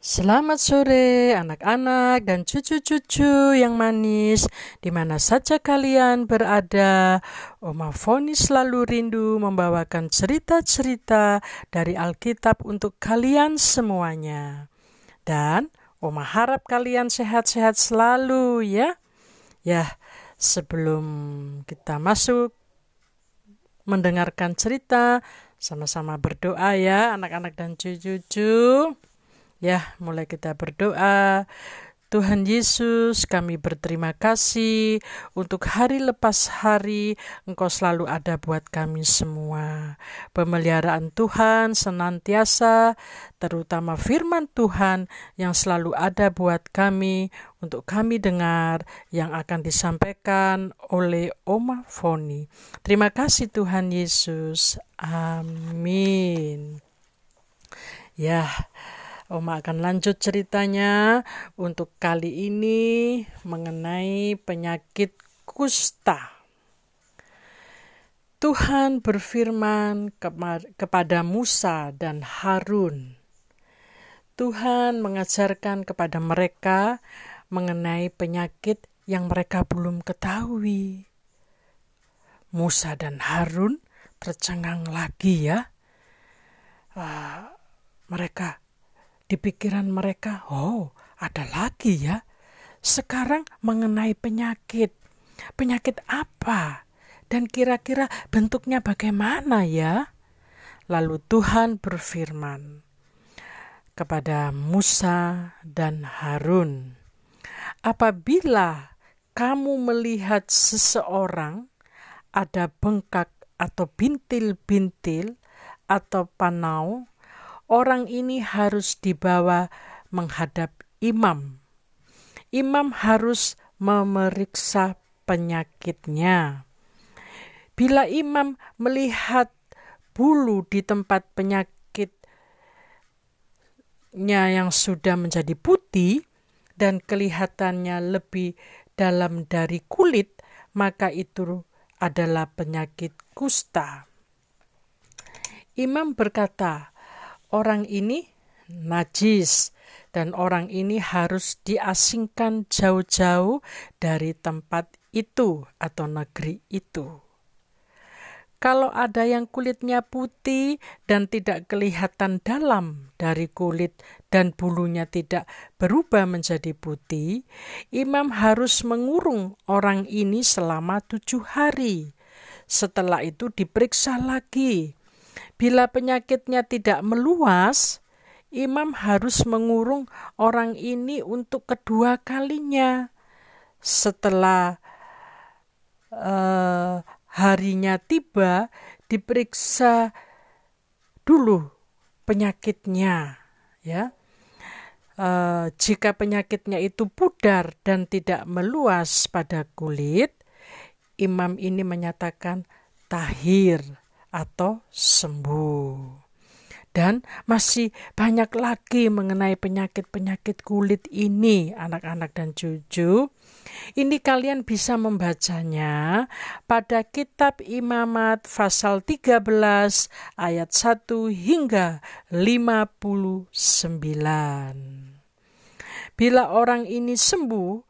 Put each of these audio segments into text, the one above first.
Selamat sore anak-anak dan cucu-cucu yang manis di mana saja kalian berada. Oma Foni selalu rindu membawakan cerita-cerita dari Alkitab untuk kalian semuanya. Dan Oma harap kalian sehat-sehat selalu ya. Ya, sebelum kita masuk mendengarkan cerita, sama-sama berdoa ya anak-anak dan cucu-cucu. Ya, mulai kita berdoa. Tuhan Yesus, kami berterima kasih untuk hari lepas hari Engkau selalu ada buat kami semua. Pemeliharaan Tuhan senantiasa, terutama firman Tuhan yang selalu ada buat kami untuk kami dengar yang akan disampaikan oleh Oma Foni. Terima kasih Tuhan Yesus. Amin. Ya, Oma akan lanjut ceritanya untuk kali ini mengenai penyakit kusta. Tuhan berfirman kepada Musa dan Harun. Tuhan mengajarkan kepada mereka mengenai penyakit yang mereka belum ketahui. Musa dan Harun tercengang lagi ya. Uh, mereka di pikiran mereka, oh ada lagi ya. Sekarang mengenai penyakit. Penyakit apa? Dan kira-kira bentuknya bagaimana ya? Lalu Tuhan berfirman kepada Musa dan Harun, "Apabila kamu melihat seseorang ada bengkak atau bintil-bintil atau panau orang ini harus dibawa menghadap imam. Imam harus memeriksa penyakitnya. Bila imam melihat bulu di tempat penyakitnya yang sudah menjadi putih dan kelihatannya lebih dalam dari kulit, maka itu adalah penyakit kusta. Imam berkata, orang ini najis dan orang ini harus diasingkan jauh-jauh dari tempat itu atau negeri itu. Kalau ada yang kulitnya putih dan tidak kelihatan dalam dari kulit dan bulunya tidak berubah menjadi putih, imam harus mengurung orang ini selama tujuh hari. Setelah itu diperiksa lagi Bila penyakitnya tidak meluas, imam harus mengurung orang ini untuk kedua kalinya. Setelah uh, harinya tiba, diperiksa dulu penyakitnya, ya. Uh, jika penyakitnya itu pudar dan tidak meluas pada kulit, imam ini menyatakan tahir atau sembuh. Dan masih banyak lagi mengenai penyakit-penyakit kulit ini, anak-anak dan cucu. Ini kalian bisa membacanya pada kitab Imamat pasal 13 ayat 1 hingga 59. Bila orang ini sembuh,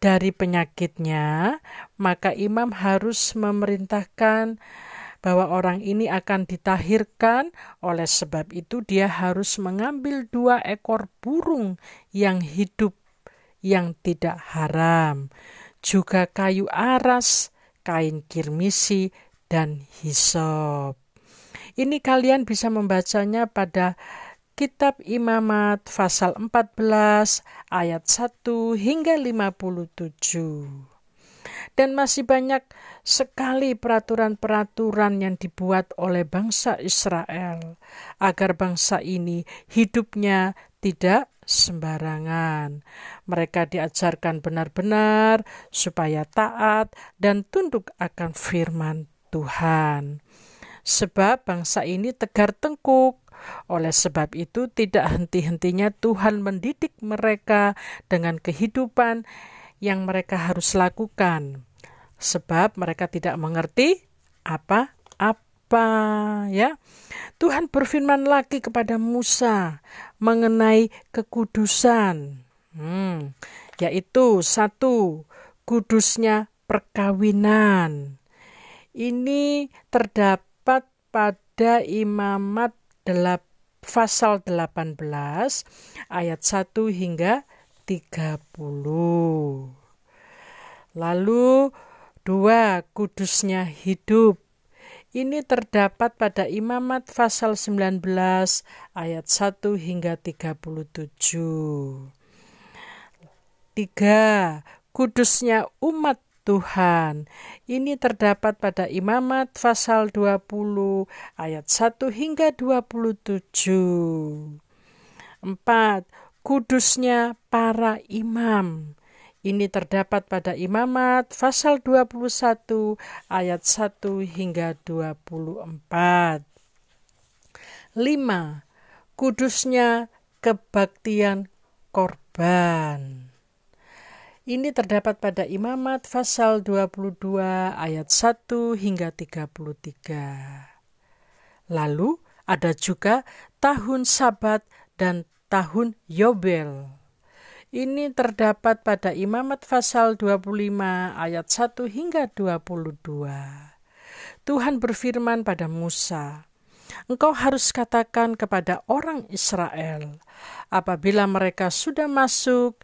dari penyakitnya, maka imam harus memerintahkan bahwa orang ini akan ditahirkan. Oleh sebab itu, dia harus mengambil dua ekor burung yang hidup, yang tidak haram, juga kayu aras, kain kirmisi, dan hisop. Ini kalian bisa membacanya pada Kitab Imamat pasal 14 ayat 1 hingga 57. Dan masih banyak sekali peraturan-peraturan yang dibuat oleh bangsa Israel agar bangsa ini hidupnya tidak sembarangan. Mereka diajarkan benar-benar supaya taat dan tunduk akan firman Tuhan. Sebab bangsa ini tegar tengkuk oleh sebab itu, tidak henti-hentinya Tuhan mendidik mereka dengan kehidupan yang mereka harus lakukan, sebab mereka tidak mengerti apa apa ya. Tuhan berfirman lagi kepada Musa mengenai kekudusan. Hmm, yaitu satu kudusnya perkawinan. Ini terdapat pada imamat pasal 18 ayat 1 hingga 30. Lalu dua kudusnya hidup. Ini terdapat pada Imamat pasal 19 ayat 1 hingga 37. Tiga, kudusnya umat Tuhan. Ini terdapat pada Imamat pasal 20 ayat 1 hingga 27. Empat, kudusnya para imam. Ini terdapat pada Imamat pasal 21 ayat 1 hingga 24. 5. Kudusnya kebaktian korban. Ini terdapat pada Imamat pasal 22 ayat 1 hingga 33. Lalu ada juga tahun Sabat dan tahun Yobel. Ini terdapat pada Imamat pasal 25 ayat 1 hingga 22. Tuhan berfirman pada Musa, Engkau harus katakan kepada orang Israel, apabila mereka sudah masuk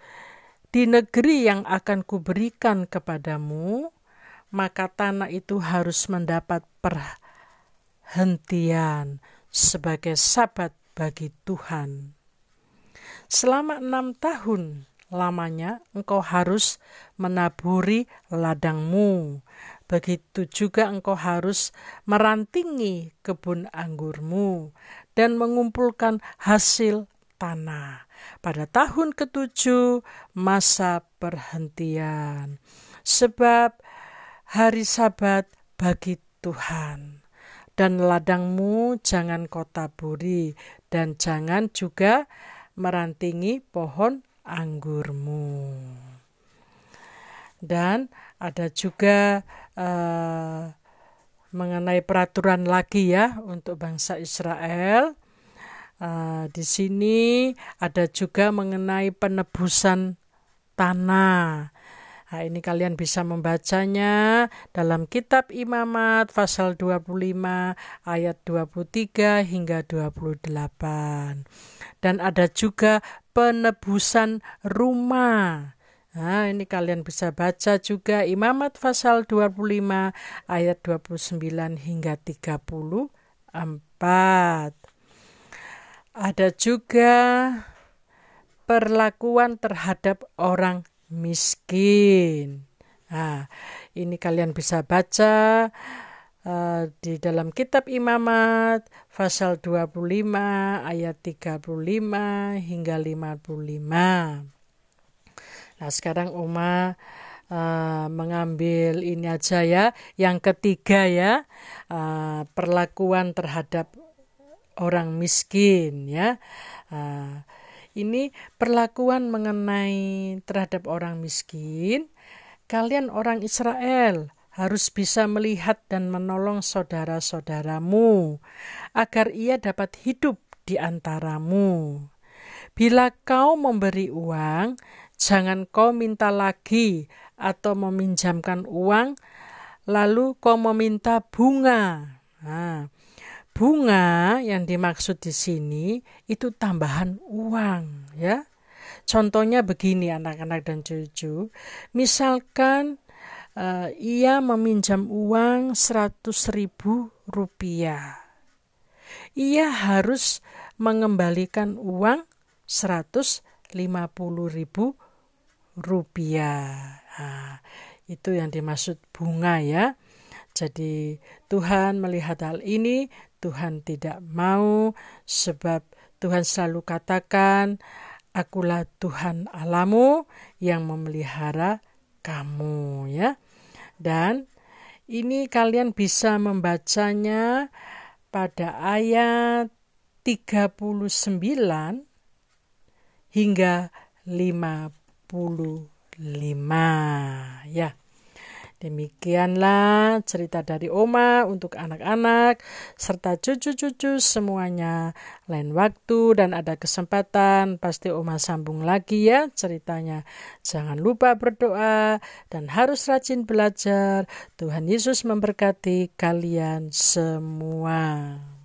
di negeri yang akan kuberikan kepadamu, maka tanah itu harus mendapat perhentian sebagai sabat bagi Tuhan Selama enam tahun lamanya engkau harus menaburi ladangmu. Begitu juga engkau harus merantingi kebun anggurmu dan mengumpulkan hasil tanah. Pada tahun ketujuh masa perhentian. Sebab hari sabat bagi Tuhan. Dan ladangmu jangan kau taburi dan jangan juga merantingi pohon anggurmu. Dan ada juga uh, mengenai peraturan lagi ya untuk bangsa Israel. Uh, di sini ada juga mengenai penebusan tanah. Nah, ini kalian bisa membacanya dalam kitab Imamat pasal 25 ayat 23 hingga 28. Dan ada juga penebusan rumah. Nah, ini kalian bisa baca juga Imamat pasal 25 ayat 29 hingga 34. Ada juga perlakuan terhadap orang miskin. Nah, ini kalian bisa baca uh, di dalam kitab Imamat pasal 25 ayat 35 hingga 55. Nah, sekarang Uma uh, mengambil ini aja ya, yang ketiga ya, uh, perlakuan terhadap orang miskin ya. Uh, ini perlakuan mengenai terhadap orang miskin. Kalian orang Israel harus bisa melihat dan menolong saudara-saudaramu agar ia dapat hidup di antaramu. Bila kau memberi uang, jangan kau minta lagi atau meminjamkan uang, lalu kau meminta bunga. Nah, bunga yang dimaksud di sini itu tambahan uang ya. Contohnya begini anak-anak dan cucu. Misalkan uh, ia meminjam uang 100 ribu rupiah. Ia harus mengembalikan uang 150 ribu rupiah. Nah, itu yang dimaksud bunga ya. Jadi Tuhan melihat hal ini, Tuhan tidak mau sebab Tuhan selalu katakan, akulah Tuhan alamu yang memelihara kamu ya. Dan ini kalian bisa membacanya pada ayat 39 hingga 55 ya. Demikianlah cerita dari Oma untuk anak-anak serta cucu-cucu semuanya. Lain waktu dan ada kesempatan pasti Oma sambung lagi ya ceritanya. Jangan lupa berdoa dan harus rajin belajar. Tuhan Yesus memberkati kalian semua.